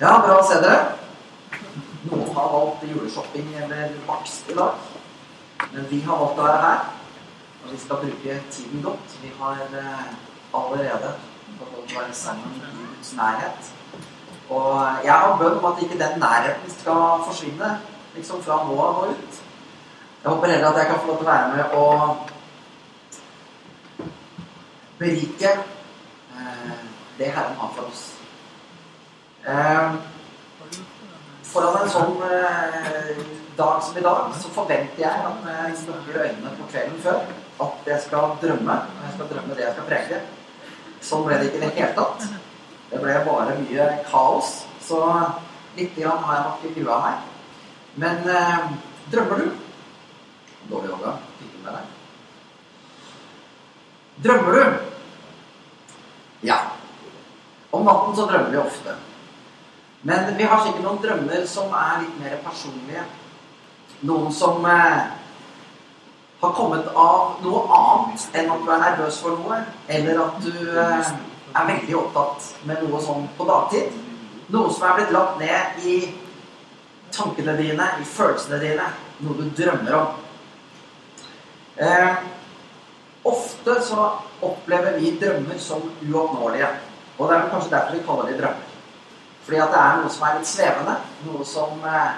Ja, bra å se dere. Noen har valgt juleshopping eller bakst i dag. Men vi har valgt å være her. Og vi skal bruke tiden godt. Vi har eh, allerede fått å være sammen i Guds nærhet. Og jeg har bønn om at ikke den nærheten skal forsvinne liksom fra nå av og ut. Jeg håper heller at jeg kan få lov til å være med og berike eh, det Herren har for oss. Eh, foran en sånn eh, dag som i dag, så forventer jeg at når jeg lukker øynene på kvelden før, at jeg skal drømme. Og jeg skal drømme det jeg skal preke. Sånn ble det ikke i det hele tatt. Det ble bare mye kaos. Så litt grann har jeg nok grua her. Men eh, drømmer du? Dårlig yoga. Fikk du med deg? Drømmer du? Ja. Om natten så drømmer vi ofte. Men vi har sikkert noen drømmer som er litt mer personlige. Noen som eh, har kommet av noe annet enn at du er nervøs for noe, eller at du eh, er veldig opptatt med noe sånn på dagtid. Noe som er blitt lagt ned i tankene dine, i følelsene dine. Noe du drømmer om. Eh, ofte så opplever vi drømmer som uoppnåelige. Og det er kanskje derfor vi kaller de drømmer. Fordi at det er noe som er litt svevende. Noe som eh,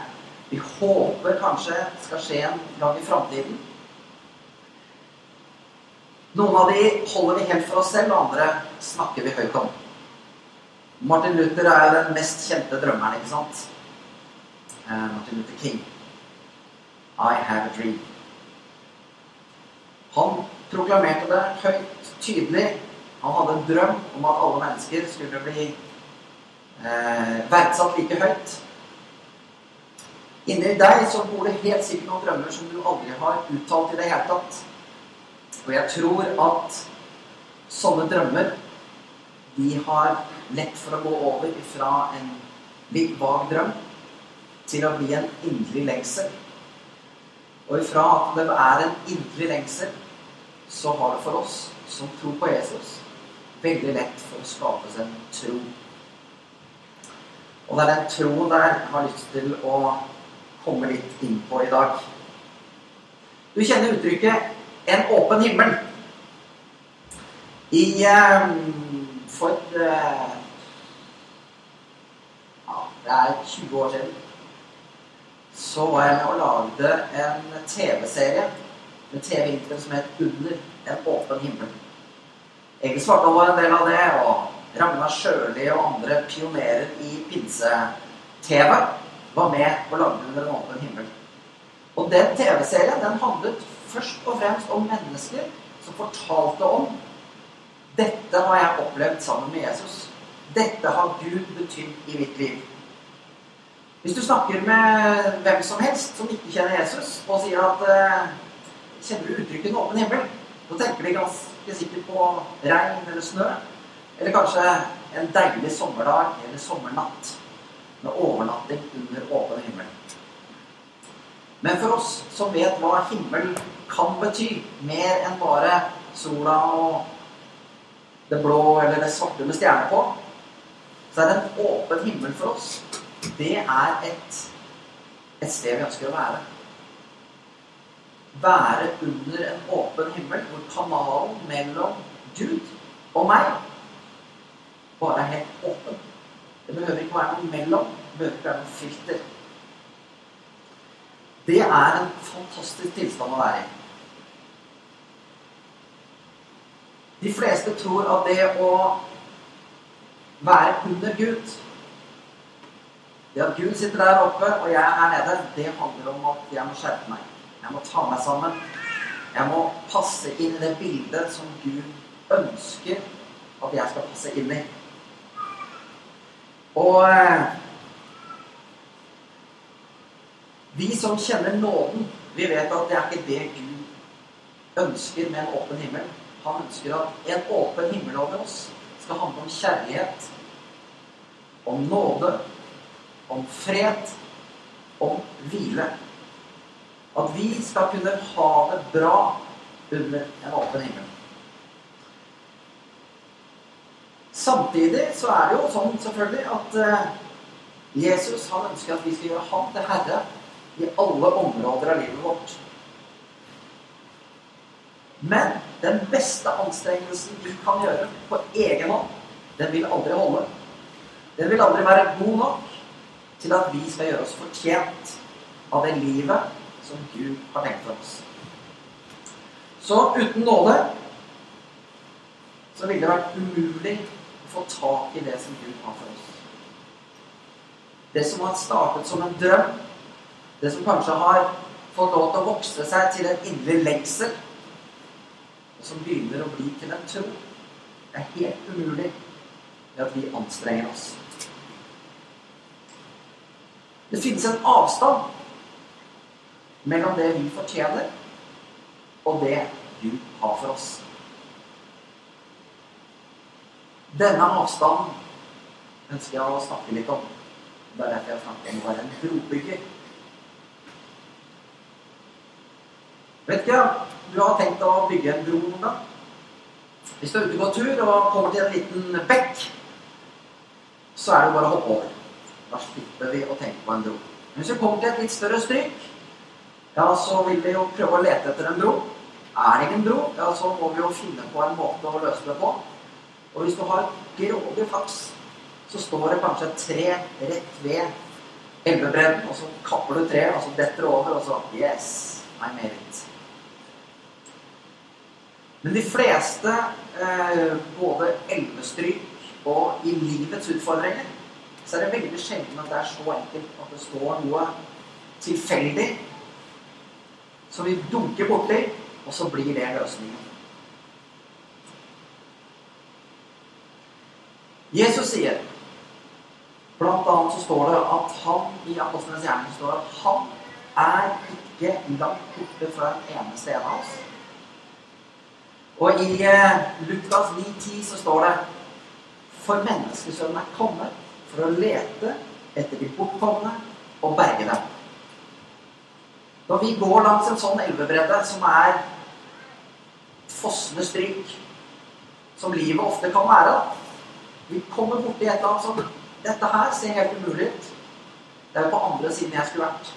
vi håper kanskje skal skje en gang i framtiden. Noen av de holder vi helt for oss selv, og andre snakker vi høyt om. Martin Luther er jo den mest kjente drømmeren, ikke sant? Eh, Martin Luther King. I have a dream. Han proklamerte det høyt, tydelig. Han hadde en drøm om at alle mennesker skulle bli eh, verdsatt like høyt. Inni deg så bor det helt sikkert noen drømmer som du aldri har uttalt i det hele tatt. Og jeg tror at sånne drømmer de har lett for å gå over fra en litt vag drøm til å bli en indre lengsel. Og ifra at det er en indre lengsel, så har det for oss som tror på Jesus, veldig lett for å skapes en tro. Og det er den troen der jeg har lyst til å komme litt inn på i dag. Du kjenner uttrykket 'en åpen himmel'. I um, For uh, ja, det er 20 år siden så var jeg med og lagde en TV-serie med TV-intern som het 'Under en åpen himmel'. Egil svarte var en del av det, og Ragnar Sjøli og andre pionerer i pinse-TV var med og lagde 'Under en åpen himmel'. Og den TV-serien den handlet først og fremst om mennesker som fortalte om dette har jeg opplevd sammen med Jesus. Dette har Gud betydd i mitt liv. Hvis du snakker med hvem som helst som ikke kjenner Jesus, og sier at Kjenner du uttrykket 'en åpen himmel'? Da tenker de ganske sikkert på regn eller snø. Eller kanskje en deilig sommerdag eller sommernatt med overnatting under åpen himmel. Men for oss som vet hva himmel kan bety, mer enn bare sola og det blå eller det svarte med stjerner på, så er det en åpen himmel for oss. Det er et, et sted vi ønsker å være. Være under en åpen himmel hvor kanalen mellom Gud og meg bare er helt åpen. Det behøver ikke være noe mellom. Det behøver ikke være noe filter. Det er en fantastisk tilstand å være i. De fleste tror at det å være under Gud Det at Gud sitter der oppe og jeg er nede, det handler om at jeg må skjerpe meg. Jeg må ta meg sammen. Jeg må passe inn i det bildet som Gud ønsker at jeg skal passe inn i. Og eh, vi som kjenner nåden, vi vet at det er ikke det Gud ønsker med en åpen himmel. Han ønsker at en åpen himmel over oss skal handle om kjærlighet, om nåde, om fred, om hvile. At vi skal kunne ha det bra under en åpen himmel. Samtidig så er det jo sånn selvfølgelig at eh, Jesus han ønsker at vi skal gjøre Han til herre i alle områder av livet vårt. Men den beste anstrengelsen vi kan gjøre på egen hånd, den vil aldri holde. Den vil aldri være god nok til at vi skal gjøre oss fortjent av det livet som Gud har tenkt for oss. Så uten nåde så ville det vært umulig få tak i det som Gud har for oss. Det som har startet som en drøm, det som kanskje har fått lov til å vokse seg til en indre lengsel, og som begynner å bli til en tro, er helt umulig ved at vi anstrenger oss. Det finnes en avstand mellom det vi fortjener, og det Gud har for oss. Denne avstanden ønsker jeg å snakke litt om. Det er derfor jeg snakker om å være en brobygger. Vet ikke, du har tenkt å bygge en bro noen gang? Hvis du er ute går tur og kommer til en liten bekk, så er det bare å hoppe over. Da slipper vi å tenke på en bro. Men hvis vi kommer til et litt større stryk, ja, så vil vi jo prøve å lete etter en bro. Er det ingen bro, ja, så må vi jo finne på en måte å løse det på. Og hvis du har grådig flaks, så står det kanskje et tre rett ved elvebredden, og så kapper du treet, og så detter det over, og så Yes, I made it. Men de fleste, eh, både elvestryk og i livets utfordringer, så er det veldig sjelden at det er så enkelt at det står noe tilfeldig som vi dunker borti, og så blir det løsningen. Jesus sier Blant annet så står det at han i Apostlenes gjerning står at han er ikke langt borte fra en eneste en av oss. Og i eh, Lukas 9,10 så står det For menneskesønnen er kommet for å lete etter de bortkomne og berge dem. Når vi går langs en sånn elvebredde som er fossende stryk, som livet ofte kan være Vi kommer borti et eller annet som Dette her ser helt umulig ut. Det er på andre siden jeg skulle vært.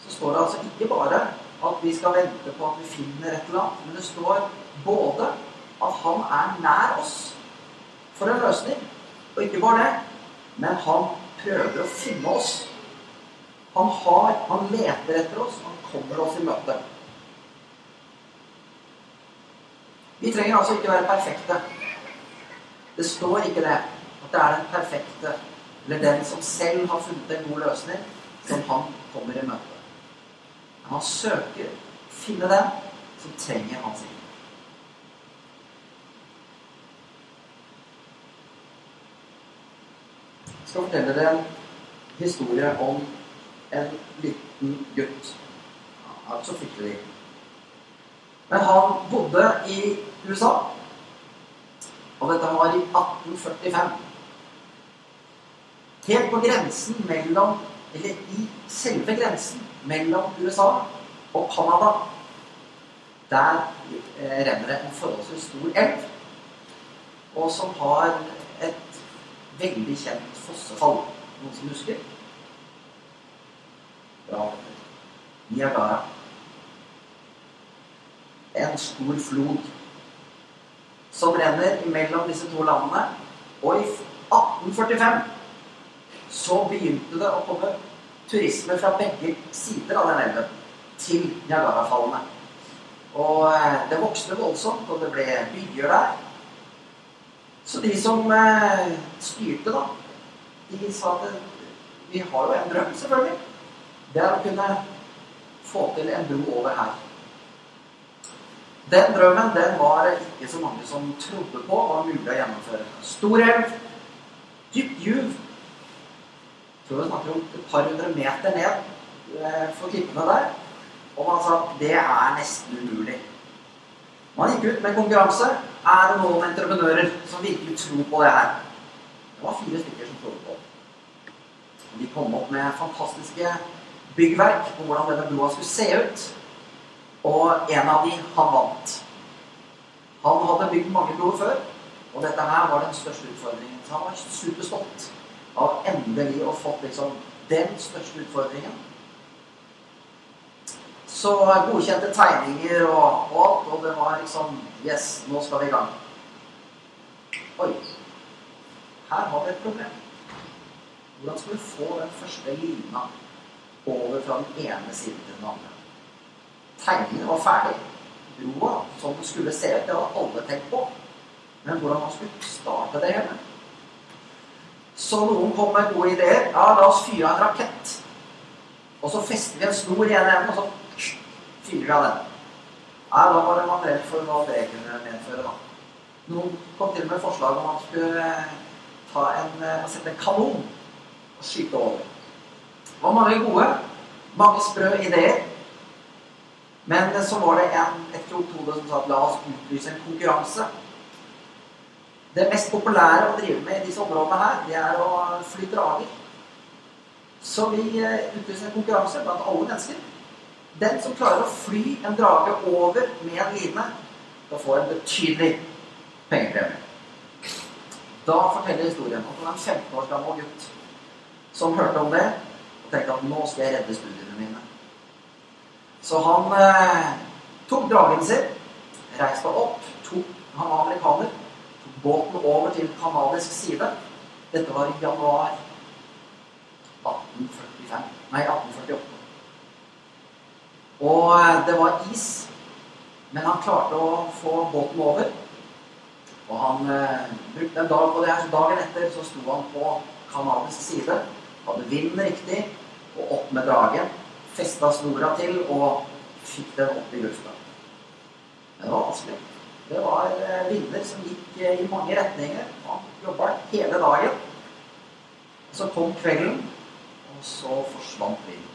Så står det altså ikke bare at vi skal vente på at vi finner et eller annet, men det står både at han er nær oss for en løsning, og ikke bare det, men han prøver å finne oss. Han har, han leter etter oss, han kommer oss i møte. Vi trenger altså ikke være perfekte. Det står ikke det. At det er den perfekte, eller den som selv har funnet en god løsning, som han kommer i møte. Men han søker å finne den som trenger hans hjelp. Jeg skal fortelle dere en historie om en liten gutt. Han er ikke så fryktelig. Men han bodde i USA. Og dette var i 1845. Helt på grensen mellom Eller i selve grensen mellom USA og Canada. Der eh, renner det en forholdsvis stor elv. Og som har et veldig kjent fossefall. Noen som husker? Bra. Niagara. En stor flod som renner mellom disse to landene. Og i 1845 så begynte det å komme turisme fra begge sider av den elven til Niagarafallene. Og eh, det vokste voldsomt, og det ble byer der. Så de som eh, styrte, da, de sa at vi har jo en drøm, selvfølgelig. Det er å kunne få til en bro over her. Den drømmen den var ikke så mange som trodde på var mulig å gjennomføre. Stor elv, dypt juv. Tror vi snakker om et par hundre meter ned eh, for klippene der. Og man sa at det er nesten umulig. Man gikk ut med konkurranse. Er det noen entreprenører som virkelig tror på det her? Det var fire stykker som trodde på det. De kom opp med fantastiske byggverk på hvordan denne broa skulle se ut. Og en av de, han vant. Han hadde bygd mange broer før, og dette her var den største utfordringen. Så han var superstolt. av endelig å fått liksom den største utfordringen. Så godkjente tegninger og alt, og det var liksom Yes, nå skal vi i gang. Oi. Her har vi et problem. Hvordan skal vi få den første lina over fra den ene siden til den andre? Tegningen var ferdig. Broa, som den skulle se ut, det hadde alle tenkt på. Men hvordan man skulle starte det hele Så noen kom med gode ideer. Ja, la oss fyre av en rakett. Og så fester vi en snor i ene enden, og så fyrer vi av den. Ja, da var man redd for hva det kunne medføre, da. Noen kom til med forslag om at man skulle ta en, eh, sette en kanon og skyte over. Det var mange gode, mange sprø ideer. Men så var det en, et klokt hode som sa at la oss utlyse en konkurranse. Det mest populære å drive med i disse områdene her, det er å fly drager. Så vi utlyste utlyser en konkurranse blant alle mennesker. Den som klarer å fly en drage over med en line, da får en betydelig pengepremie. Da forteller historien at det var en 15 år gammel gutt som hørte om det og tenkte at nå skal jeg redde studiene mine. Så han eh, tok dragen sin, reiste opp, tok, han var amerikaner, tok båten over til kanadisk side. Dette var i januar 1845. Nei, 1848. Og eh, det var is, men han klarte å få båten over. Og han eh, brukte en dag på det her, så dagen etter så sto han på kanadisk side. Hadde vinden riktig, og opp med dragen. Festa snora til og fikk den opp i lufta. Det var vanskelig. Det var eh, vinder som gikk eh, i mange retninger. Han jobba hele dagen. Så kom kvelden, og så forsvant vinden.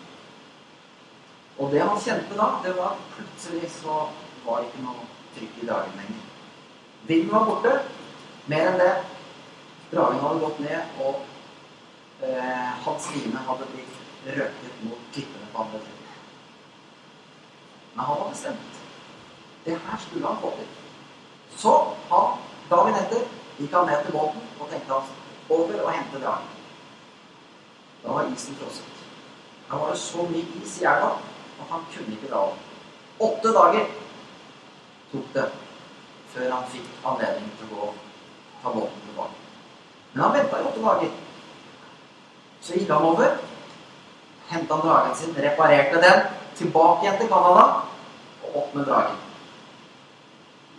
Og det han kjente da, det var at plutselig så var det ikke noe trykk i dragen lenger. Vinden var borte. Mer enn det. Dragen hadde gått ned, og eh, hans line hadde blitt røket mot klippene på andre siden. Men han var bestemt. Det her skulle han få til. Så han, dagen etter gikk han ned til båten og tenkte han over og hente dragen. Da var isen frosset. Da var det så mye is i elva at han kunne ikke dra opp. Åtte dager tok det før han fikk anledning til å gå ta båten tilbake. Men han venta i åtte dager. Så gikk han over, henta dragen sin, reparerte den, tilbake igjen til Canada og opp med dragen.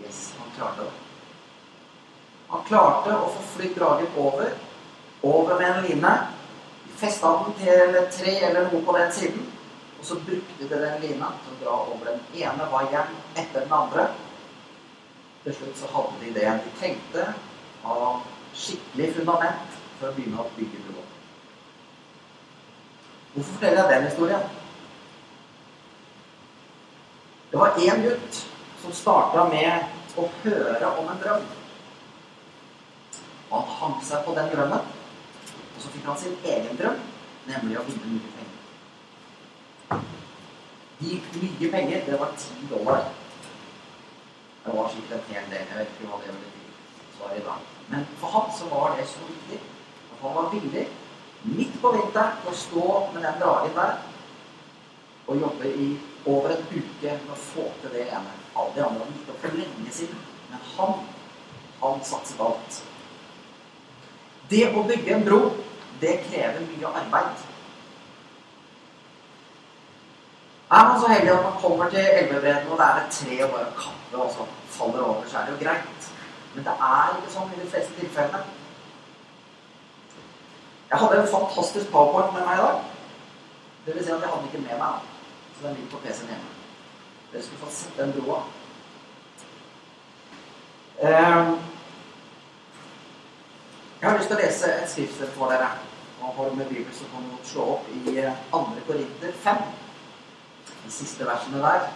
Yes, han klarte det. Han klarte å få flydd dragen over, over med en line. Festa den til et tre eller noe på den siden. Og så brukte de den lina til å dra over den ene vaieren etter den andre. Til slutt så hadde de det de trengte av skikkelig fundament for å begynne å bygge broa. Hvorfor forteller jeg den historien? Det var én gutt som starta med å høre om en drøm. Han hang seg på den drømmen, og så fikk han sin egen drøm, nemlig å vinne mye penger. De gikk mye penger. Det var ti dollar. Det var sikkert en hel del. Jeg vet ikke hva det var i dag. Men for ham så var det så viktig at han var villig midt på vinteren å stå med den dragen der og jobbe i over en uke med å få til det ene. Alle de andre hadde gitt opp for lenge siden. Men han, han satset alt. Det å bygge en bro, det krever mye arbeid. Er man så heldig at man kommer til elvebredden, og det er et tre og bare kapper og så faller over, så er det jo greit. Men det er ikke sånn i de fleste tilfellene. Jeg hadde en fantastisk powerpoint med meg i dag. Det vil si at jeg hadde ikke med meg Så den ligger på PC-en hjemme. Dere skulle få sett den broa. Ehm, jeg har lyst til å lese et skriftsted for dere. Og har med Bibel, så kan du slå opp i 2. Eh, Korinter 5 de siste versene der.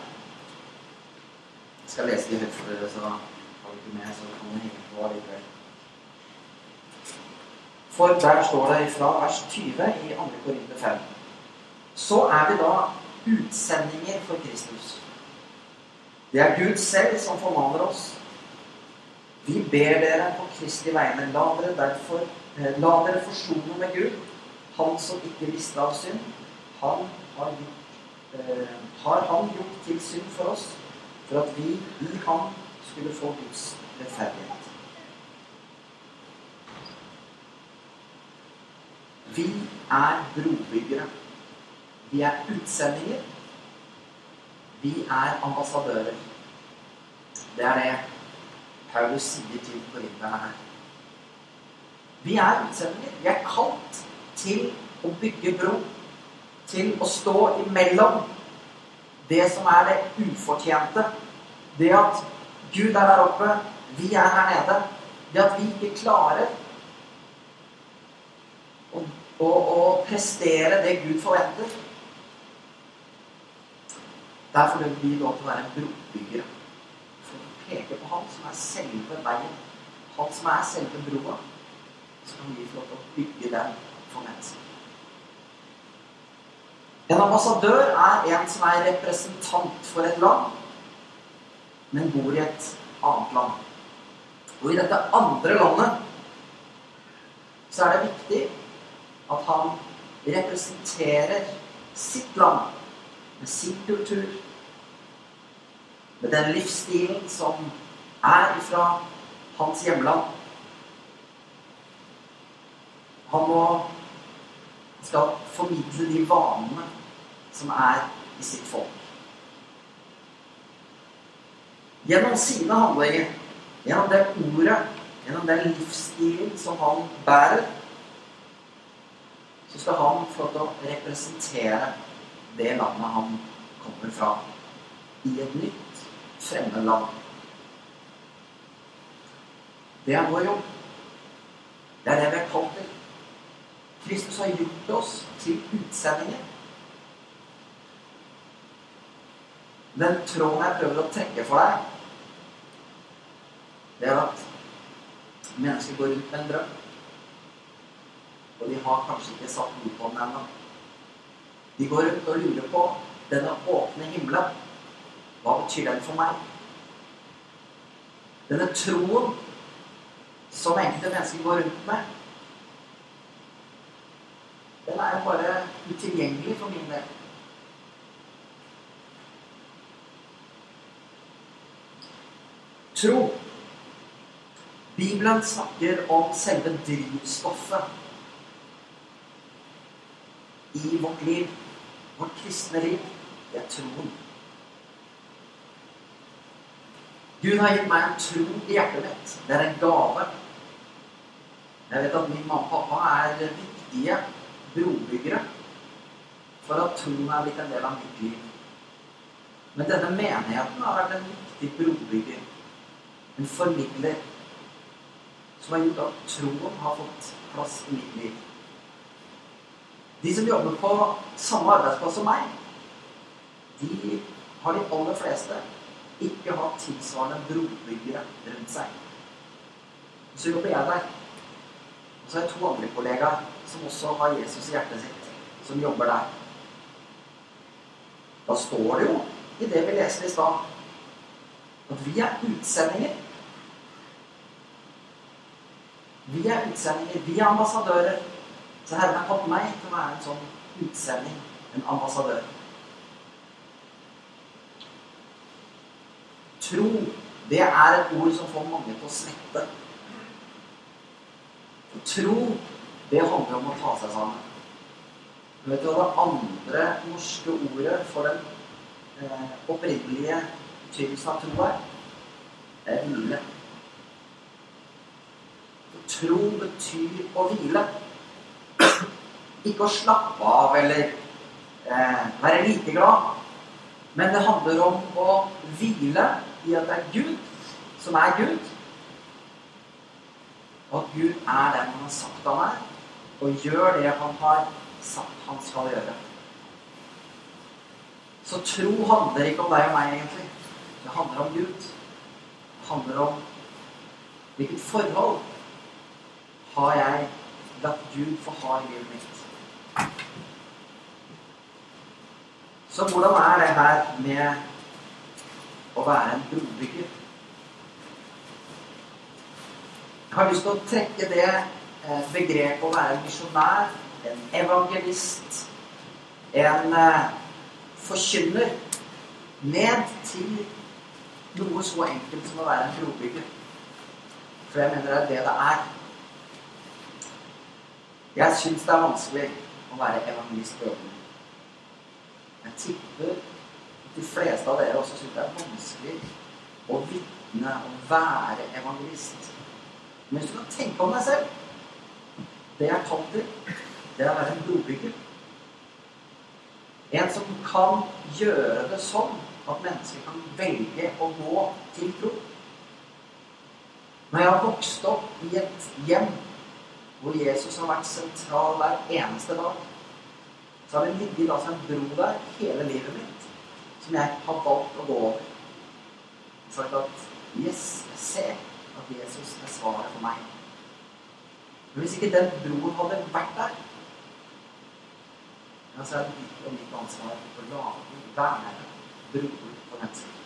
Jeg skal lese de høyt for dere, så har du ikke med, så kan du henge på allikevel. For der står det fra vers 20 i 2. Korinther 5. Så er vi da utsendinger for Kristus. Det er Gud selv som formaner oss. Vi ber dere på Kristi vegne, la dere derfor eh, La dere forsone med Gud. Han som ikke visste av synd, han har, eh, har han gjort til synd for oss, for at vi i ham skulle få Guds rettferdighet. Vi er brobyggere. Vi er utsendinger. Vi er ambassadører. Det er det Paulus sier til korinterne her. Vi er utsendinger. Vi er kalt til å bygge bro. Til å stå imellom det som er det ufortjente. Det at Gud er der oppe, vi er her nede. Det at vi ikke klarer å, å, å prestere det Gud forventer. Derfor vil vi lov til å være brobyggere. For å peke på Han som er selve veien. Han som er selve broa. Så kan vi få lov til å bygge den for mennesker. En ambassadør er en som er representant for et land, men bor i et annet land. Og i dette andre landet så er det viktig at han representerer sitt land med sin kultur, med den livsstilen som er ifra hans hjemland. Han må skal formidle de vanene som er i sitt folk. Gjennom sine handlinger, gjennom det ordet, gjennom den livsstilen som han bærer, så skal han få til å representere det landet han kommer fra, i et nytt, fremmed land. Det er vår jobb. Det er det vi er kalt til. Kristus har gjort oss til utsendinger. Den tråden jeg prøver å trekke for deg, det er at mennesker går rundt med en drøm. Og de har kanskje ikke satt noe på den ennå. De går rundt og lurer på denne åpne himmelen. Hva betyr den for meg? Denne troen som enkelte mennesker går rundt med, den er jo bare utilgjengelig for min del. Tro. Bibelen snakker om selve drivstoffet i vårt liv, vårt kristne liv. Det er troen. Gud har gitt meg en tro i hjertet mitt. Det er en gave. Jeg vet at min mamma og pappa er viktige brobyggere for at troen er blitt en del av mitt liv. Men denne menigheten har vært en viktig brobygger. En formidler som har gjort at troen har fått plass i mitt liv. De som jobber på samme arbeidsplass som meg, de har de aller fleste ikke hatt tilsvarende brobyggere rundt seg. Så jobber jeg der. Og så har jeg to andre kollegaer som også har Jesus i hjertet sitt, som jobber der. Da står det jo i det vi leste i stad, at vi er utsendinger. Vi er utsendinger. Vi er ambassadører. Så Herren har fått meg til å være en sånn utsending, en ambassadør. Tro, det er et ord som får mange til å svette. For tro, det handler om å ta seg sammen. Vet du hva det andre norske ordet for den eh, opprinnelige betydelsen av tro er? Det er hvile. For tro betyr å hvile. Ikke å slappe av eller eh, være likeglad. Men det handler om å hvile i at det er Gud som er Gud. Og at Gud er den han har sagt han er, og gjør det han har sagt han skal gjøre. Så tro handler ikke om deg og meg, egentlig. Det handler om Gud. Det handler om hvilket forhold har jeg latt Gud få ha i livet mitt. Så hvordan er det her med å være en brobygger? Jeg har lyst til å trekke det eh, begrepet å være en misjonær, en evangelist, en eh, forkynner, ned til noe så enkelt som å være en brobygger. For jeg mener det er det det er. Jeg syns det er vanskelig å være evangelist på jobben. Jeg tipper at de fleste av dere også syns det er vanskelig å vitne og være evangelist. Men hvis du kan tenke om deg selv Det jeg er kalt til, det er å være en brobygger. En som kan gjøre det sånn at mennesker kan velge å gå til tro. Når jeg har vokst opp i et hjem hvor Jesus har vært sentral hver eneste dag, så har det ligget altså en bro der hele livet mitt som jeg har valgt å gå over. og sagt at yes, jeg ser at Jesus er svaret for meg. Men hvis ikke den broen hadde vært der, ja, så er det mitt og mitt ansvar å lage, være broer for mennesker.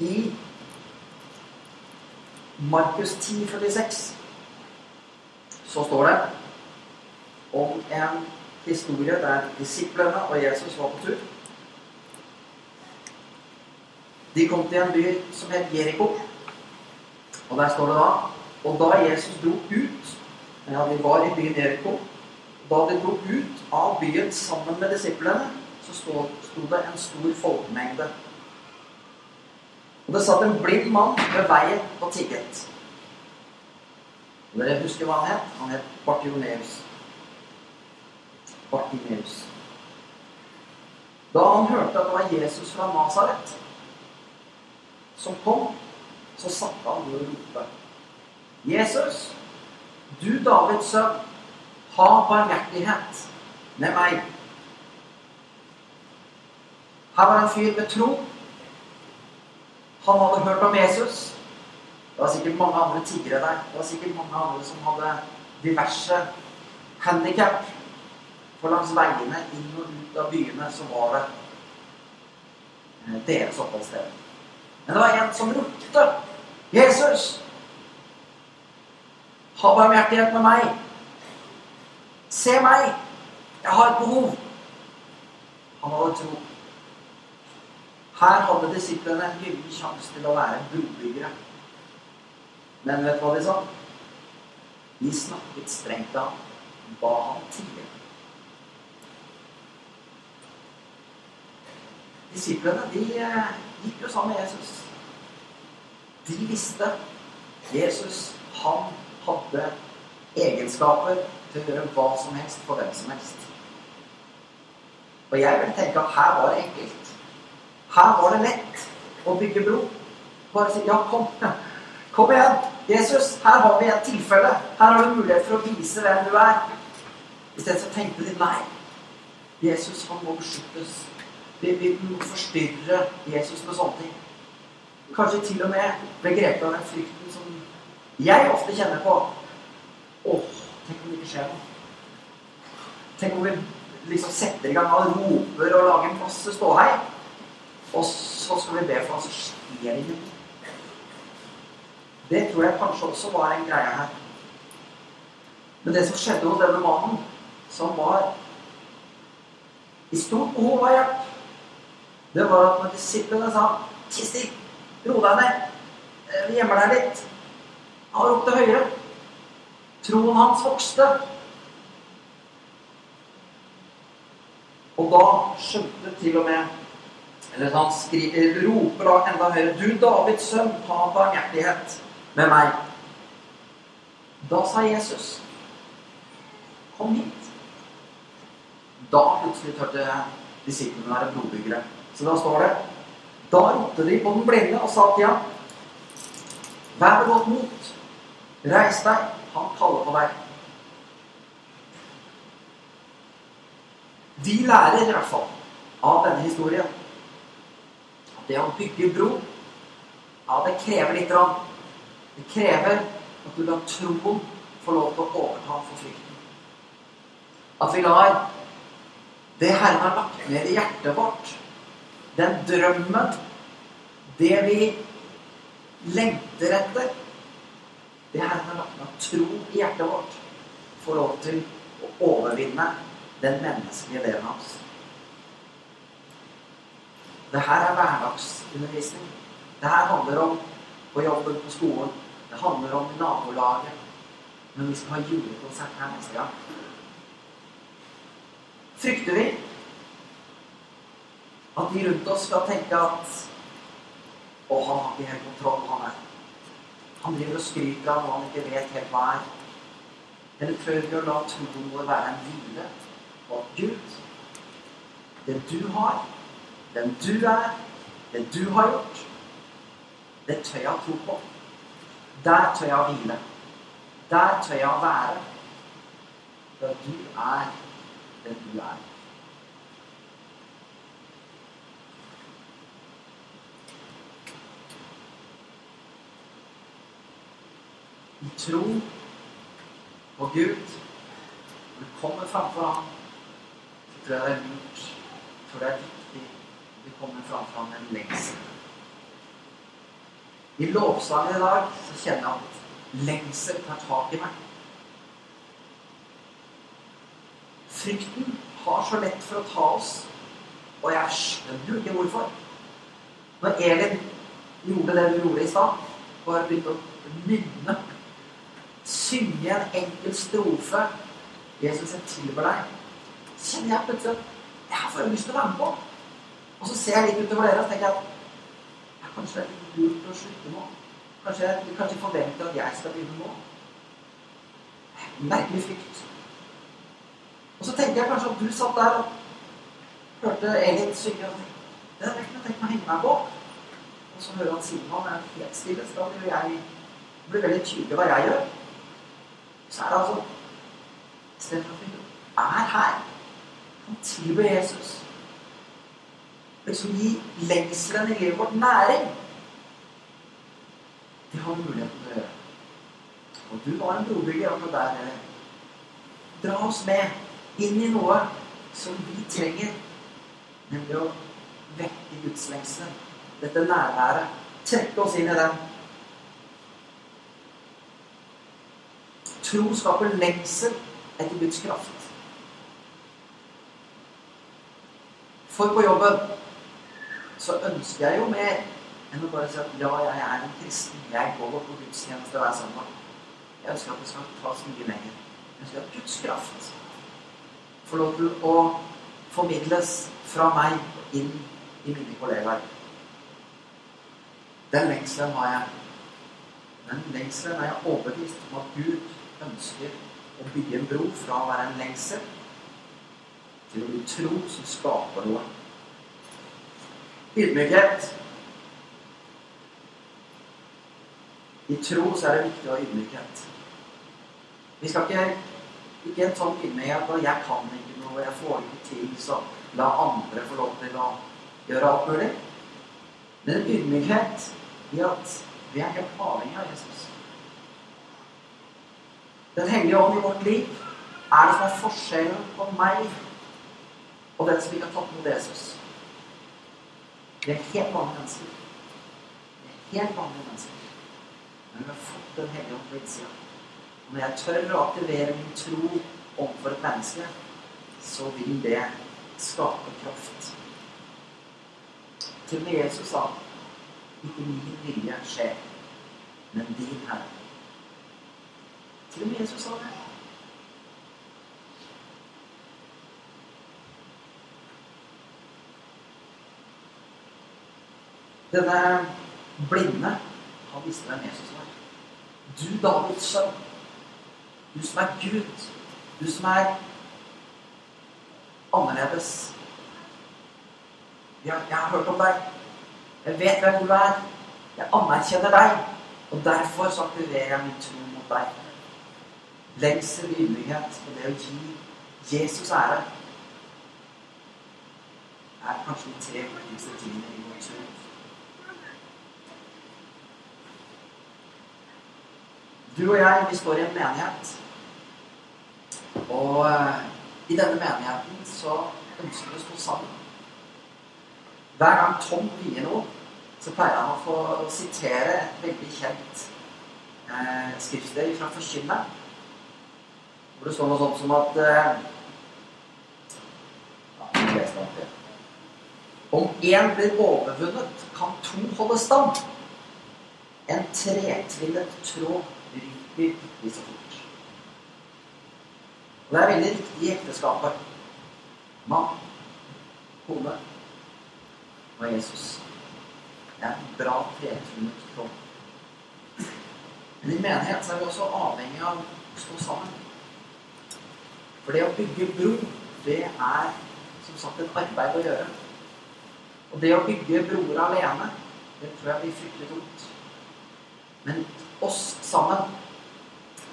I Markus 10, 46 så står det om en historie der disiplene og Jesus var på tur. De kom til en by som het Jeriko. Og der står det da Og da Jesus dro ut Ja, de var i byen Jeriko. Da de dro ut av byen sammen med disiplene, så sto, det en stor folkemengde. Og det satt en blind mann ved veien og tigget. Og dere husker hva han het? Han het Bartimeus. Bartimeus. Da han hørte at det var Jesus fra Nasaret som kom, så satte han og ropte. Jesus, du Davids sønn, ha barmhjertighet med meg. Her var en fyr med tro. Han hadde hørt om Jesus. Det var sikkert mange andre tiggere der. Det var sikkert mange andre som hadde diverse handikap. For langs veiene inn og ut av byene så var det eh, deres oppholdssted. Men det var en som ropte. 'Jesus, ha barmhjertighet med meg. Se meg. Jeg har et behov.' Han hadde tro. Her hadde disiplene en gyllen sjanse til å være brobyggere. Men vet du hva de sa? De snakket strengt til ham. Ba han tie. Disiplene de eh, gikk jo sammen med Jesus. De visste Jesus han hadde egenskaper til å gjøre hva som helst for hvem som helst. Og jeg vil tenke at her var det enkelt. Her var det lett å bygge bro. Bare si ja, kom. Kom igjen. Jesus, her har vi et tilfelle. Her har du mulighet for å vise hvem du er. Isteden så tenkte de nei. Jesus, han må beskyttes. Vi, vi må forstyrre Jesus med sånne ting. Kanskje til og med ble grepet av den frykten som jeg ofte kjenner på. Åh, tenk om det ikke skjer noe. Tenk om vi liksom setter i gang og roper og lager masse ståhei. Og så skal vi be for han, så skjer det ingenting. Det tror jeg kanskje også var en greie her. Men det som skjedde hos denne mannen, som var i stort behov av hjelp, det var at når disiplene sa 'Tiss ro deg ned. Eh, Vi gjemmer deg litt.' Han ropte høyere. Troen hans vokste. Og da skjønte til og med Eller han skriver, roper da enda høyere 'Du Davids sønn, ta barmhjertighet med meg'. Da sa Jesus 'Kom hit'. Da plutselig tørte disiplene være blodbyggere. Så da står det Da ropte de på den blinde og sa til ham Vær ved godt mot. Reis deg. Han kaller på deg. De lærer i hvert fall av denne historien det å bygge bro, ja, det krever litt. Rann. Det krever at du lar troen få lov til å overta for frykten. At vi lar det Herren har lagt ned i hjertet vårt, den drømmen, Det vi lengter etter, det bakken av tro i hjertet vårt få lov til å overvinne den menneskelige delen av oss. Det her er hverdagsundervisning. Det her handler om på jobben, på skolen. Det handler om nabolaget. Når vi skal ha julekonsert her neste gang. Frykter vi at de rundt oss skal tenke at Å, han har ikke helt kontroll, han er. Han driver og skryter av noe han ikke vet helt hva er. Eller prøver vi å la troen vår være en hvile at Gud, det du har, den du er, det du har gjort, det tør jeg tro på. Der tør jeg å hvile. Der tør jeg å være. For du er den du er. I tro på Gud, når du kommer framfor Ham, så tror jeg det er lurt, for det er viktig vi kommer fram fra en lengsel. I lovsangen i dag så kjenner jeg at lengsel tar tak i meg. Frykten har så lett for å ta oss, og jeg skjønner jo ikke hvorfor. Når Elin gjorde det du gjorde i stad, bare begynte å nynne, synge en enkel strofe 'Jesus, jeg tilber deg', kjenner jeg plutselig at jeg bare lyst til å være med på. Og så ser jeg litt utover dere og tenker jeg at ja, kanskje det er litt lurt å slutte nå. Kanskje jeg kanskje forventer at jeg skal begynne nå. Merkelig frykt. Og så tenker jeg kanskje at du satt der og hørte Elin synge og tenkte det er ikke noe tenkt å henge meg på. Og så hører han Simon er helt stille, så da blir jeg blir veldig tydelig hva jeg gjør. Så er det altså Istedenfor at vi er her, kan tilbe Jesus Liksom gir lengselen i livet vårt næring. Det har vi muligheten til å gjøre. Og du var en brobygger akkurat der. Dra oss med inn i noe som vi trenger, nemlig å vekke Guds lengsel. Dette nærværet. Trekke oss inn i den. Tro skaper lengsel etter Guds kraft. For på jobben så ønsker jeg jo mer enn å bare si at ja, jeg er en kristen. Jeg går på gudstjeneste hver søndag. Jeg ønsker at det skal tas mye lenger. Jeg ønsker at Guds kraft får lov til å formidles fra meg inn i mine kollegaer. Den lengselen har jeg. Den lengselen er jeg overbevist om at Gud ønsker å bygge en bro fra å være en lengsel til å bli tro som skaper noe. Ydmykhet. I tro så er det viktig å ha ydmykhet. Vi skal ikke ikke en sånn ydmykhet at 'jeg kan ikke noe, jeg får ikke til', så la andre få lov til å gjøre alt mulig. Men en ydmykhet i at vi er helt avhengig av Jesus. Den hellige ånd i vårt liv er det som er forskjellen på meg og den som ikke har tatt imot Jesus. Vi er helt vanlige mennesker. Vi er helt vanlige mennesker. Men vi har fått Den hellige ånd på innsida. Når jeg tør å aktivere min tro overfor et menneske, så vil det skape kraft. Til og med Jesus sa ikke min vilje skjer, men din Herre. Til og med Jesus sa det. Denne blinde, han visste hvem Jesus var. Du, Davids sønn. Du som er Gud. Du som er annerledes. Ja, jeg har hørt om deg. Jeg vet hvem du er. Jeg anerkjenner deg. Og derfor så aktiverer jeg min tro mot deg. Lengsel, ydmykhet og det å gi Jesus ære er kanskje de tre viktigste tingene i vår tro. Du og jeg, vi står i en menighet. Og uh, i denne menigheten så ønsker vi å stå sammen. Hver gang Tom vier noe, så pleier han å få sitere et veldig kjent eh, skriftsted fra Forkynneren. Hvor det står noe sånt som at eh. Om én blir overvunnet, kan to holde stand. En tretvillet tråd ikke så fort. Og det er veldig riktig i ekteskapet. Mann, kone og Jesus. Det er en bra trefunnet tråd. Men i menighet er vi også avhengig av å stå sammen. For det å bygge bro, det er som sagt et arbeid å gjøre. Og det å bygge broer alene, det tror jeg blir fryktelig tungt. Men oss sammen,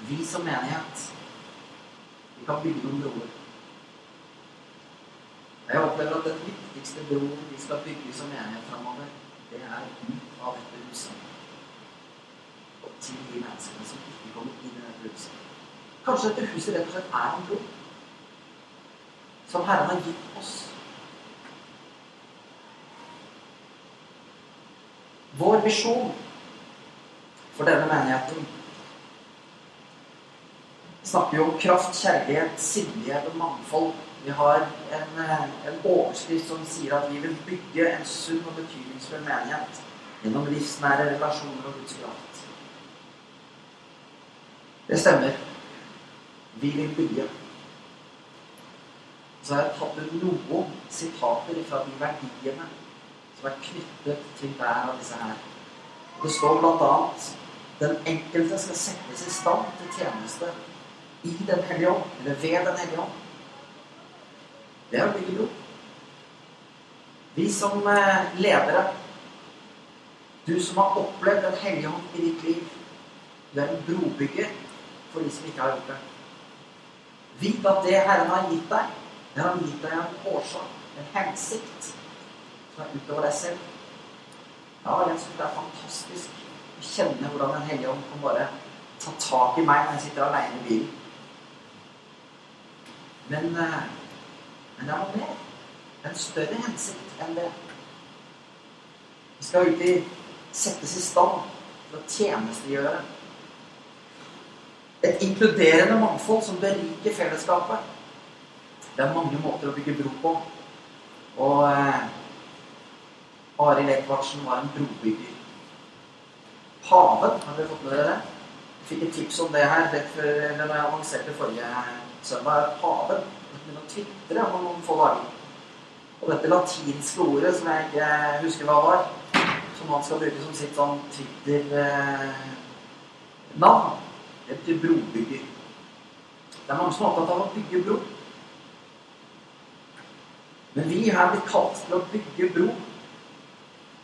vi som menighet, vi kan bygge noen broer. Jeg opplever at den viktigste broen vi skal bygge som menighet framover, det er ut av dette huset. Og til de menneskene som ikke kommer inn i dette huset. Kanskje dette huset rett og slett er en bro som Herren har gitt oss. Vår visjon for denne menigheten snakker jo om kraft, kjærlighet, sindighet og mangfold. Vi har en, en, overskrift som sier at vi vil bygge en sunn og betydningsfull menighet gjennom livsnære relasjoner og Guds kraft. Det stemmer. Vi vil bygge. Så har jeg tatt ut noen sitater fra de verdiene som er knyttet til hver av disse her. Det står bl.a.: Den enkelte skal settes i stand til tjeneste i Den hellige ånd, eller ved Den hellige ånd. Det er å ikke gjort. Vi som eh, ledere, du som har opplevd Den hellige ånd i ditt liv, du er en brobygger for de som ikke har gjort det. Vit at det Herren har gitt deg, det har gitt deg en årsak, en hensikt, som er utover deg selv. Ja, jeg syns det er fantastisk å kjenne hvordan Den hellige ånd kan bare ta tak i meg når jeg sitter aleine i bilen. Men, eh, men det er noe mer. Er en større hensikt enn det. Vi skal uti settes i stand til å tjenestegjøre. Et inkluderende mangfold som beriker fellesskapet. Det er mange måter å bygge bro på. Og eh, Arild Edvardsen var en brobygger. Paven, har dere fått med dere det? Jeg fikk et tips om det her rett før når jeg annonserte forrige søndag. Paven begynte å tvitre om noen få dager. Og dette latinske ordet som jeg ikke husker hva var, som han skal bruke som sitt sånn Twitter-navn, det betyr brobygger. Det er mange som er opptatt av å bygge bro. Men vi er blitt kalt til å bygge bro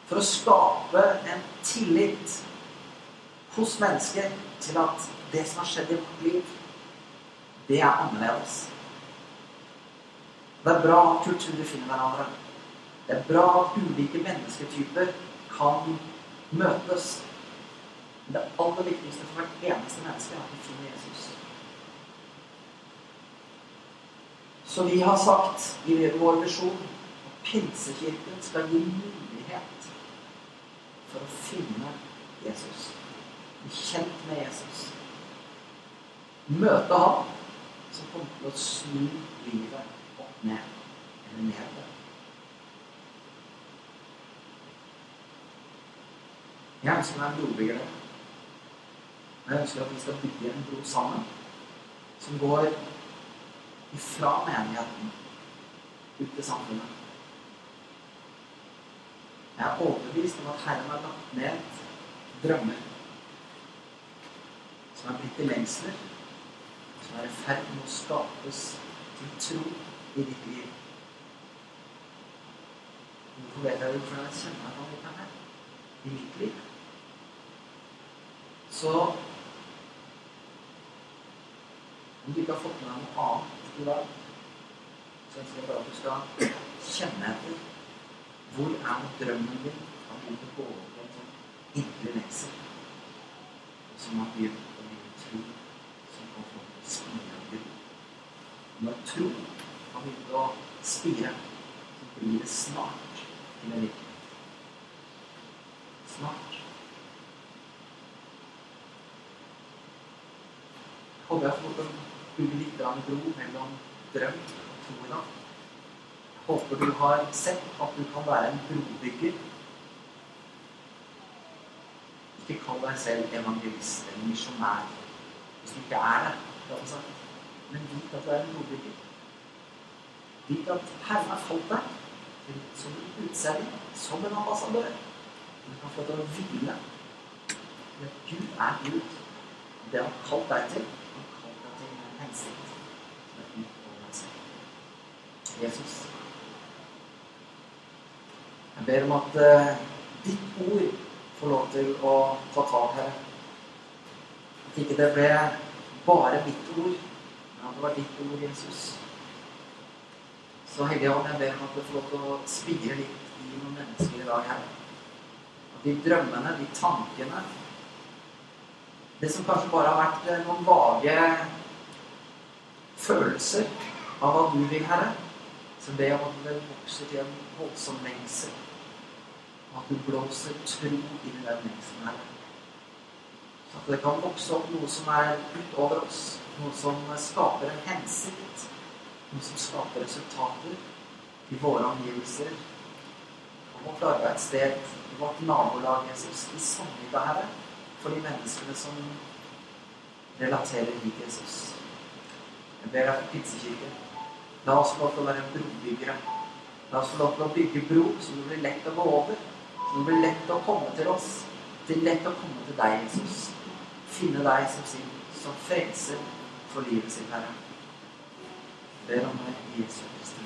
for å skape en tillit hos mennesker til at det som har skjedd i vårt liv, det er annerledes. Det er bra at kulturer finner hverandre. Det er bra at ulike mennesketyper kan møtes. Men det aller viktigste for hvert eneste menneske er at vi finner Jesus. Så vi har sagt i vår visjon at Pinsekirken skal gi mulighet for å finne Jesus. Bli kjent med Jesus. Møte ham som kommer til å snu livet opp ned eller nedover. Jeg ønsker meg en brobygger. Jeg ønsker at vi skal bygge en bro sammen som går ifra menigheten ut til samfunnet. Jeg er overbevist om at Herren har lagt ned drømmer som er blitt til lengsler, som er i ferd med å skapes til tro i ditt liv. Hvorfor vet jeg det? Fordi jeg kjenner meg han dette her i mitt liv. Så om du ikke har fått med deg noe annet i dag, så ønsker jeg bare at du skal kjenne etter hvor er drømmen din av å gå over en sånn indre lengsel som har begynt å bli tro som Når tro har begynt å spire, så blir det snart til en virkelighet. snart. Jeg håper jeg lov til å bygge litt grann bro mellom drøm og tro i dag. Jeg håper du har sett at du kan være en brobygger. Ikke kall deg selv evangelist eller misjonær hvis du ikke er det. Har. Men vit at du er en brobygger. Vit at Herren har falt deg som en utsending, som en ambassadør. Du kan få til å hvile i at Gud er Gud. Det han har kalt deg til, han har kalt deg til en hensikt som er utover deg selv. Jesus, jeg ber om at uh, ditt ord får lov til å ta tak her. At ikke det ble bare mitt ord, at det var ditt ord, Jesus. Så Hellige Ånd, jeg ber om at du får lov til å spire litt i noen mennesker i dag her. At de drømmene, de tankene Det som kanskje bare har vært eh, noen vage følelser av hva du vil, Herre, så ber jeg om at det vokser til en voldsom lengsel. Og at du blåser tro inn i den lengselen, Herre. At det kan vokse opp noe som er utover oss. Noe som skaper en hensikt. Noe som skaper resultater i våre omgivelser. På vårt arbeidssted, i vårt nabolag, Jesus. I samlivet, Herre. For de menneskene som relaterer til Jesus. Jeg ber deg for Pinsekirken. La oss få lov til å være brobyggere. La oss få lov til å bygge bro, så det blir lett å gå over. Så det blir lett å komme til oss. Det er lett å komme til deg, Jesus. Finne deg som sin som frelser for livet sitt, Herre. Ber om deg, Jesus Jesu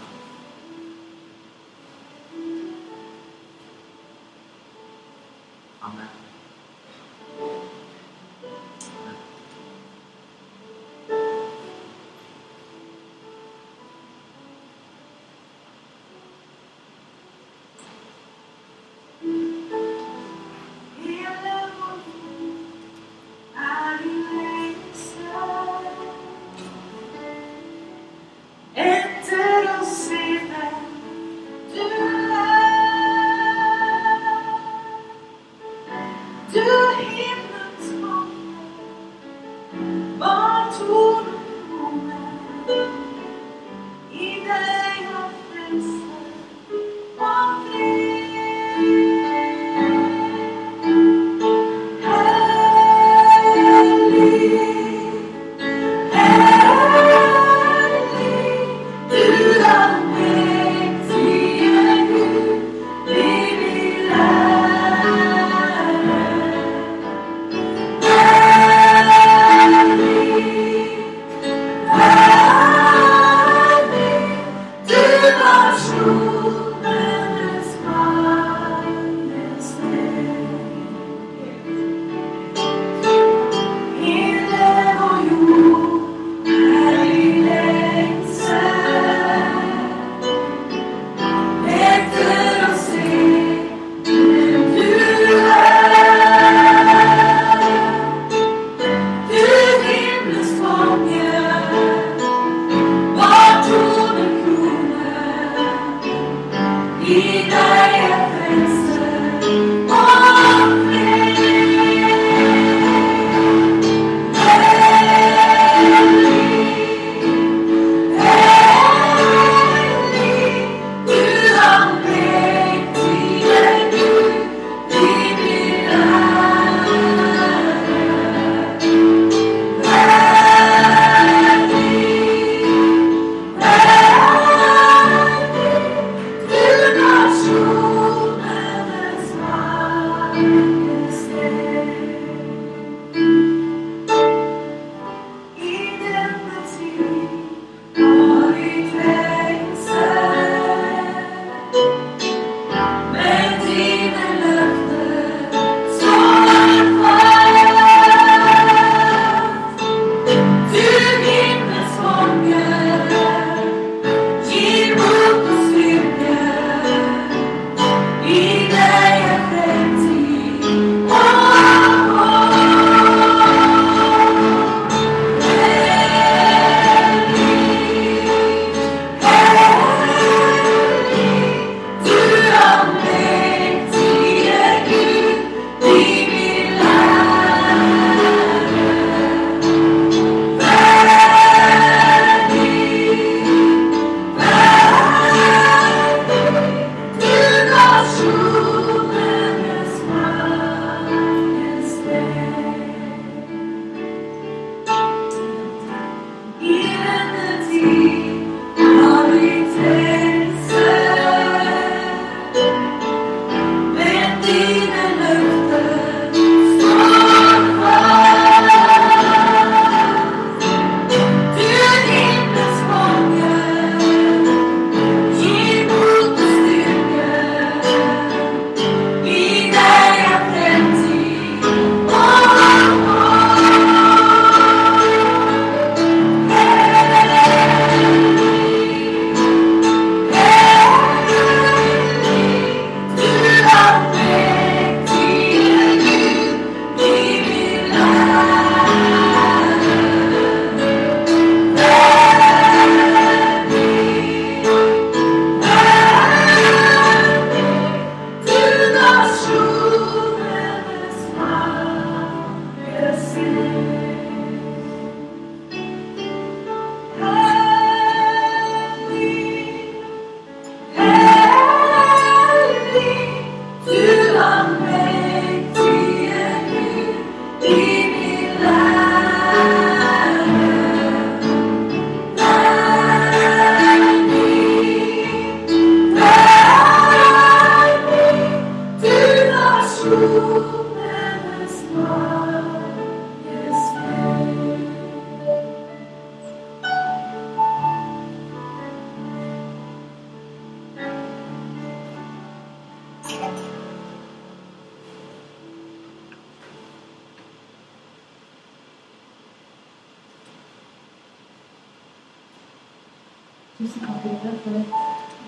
musikallivet for et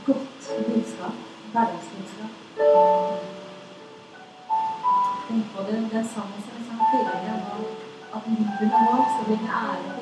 godt budskap. Hverdagsbudskap. Tenk på det, den sangen som sier at livet er vårt, så lenge æren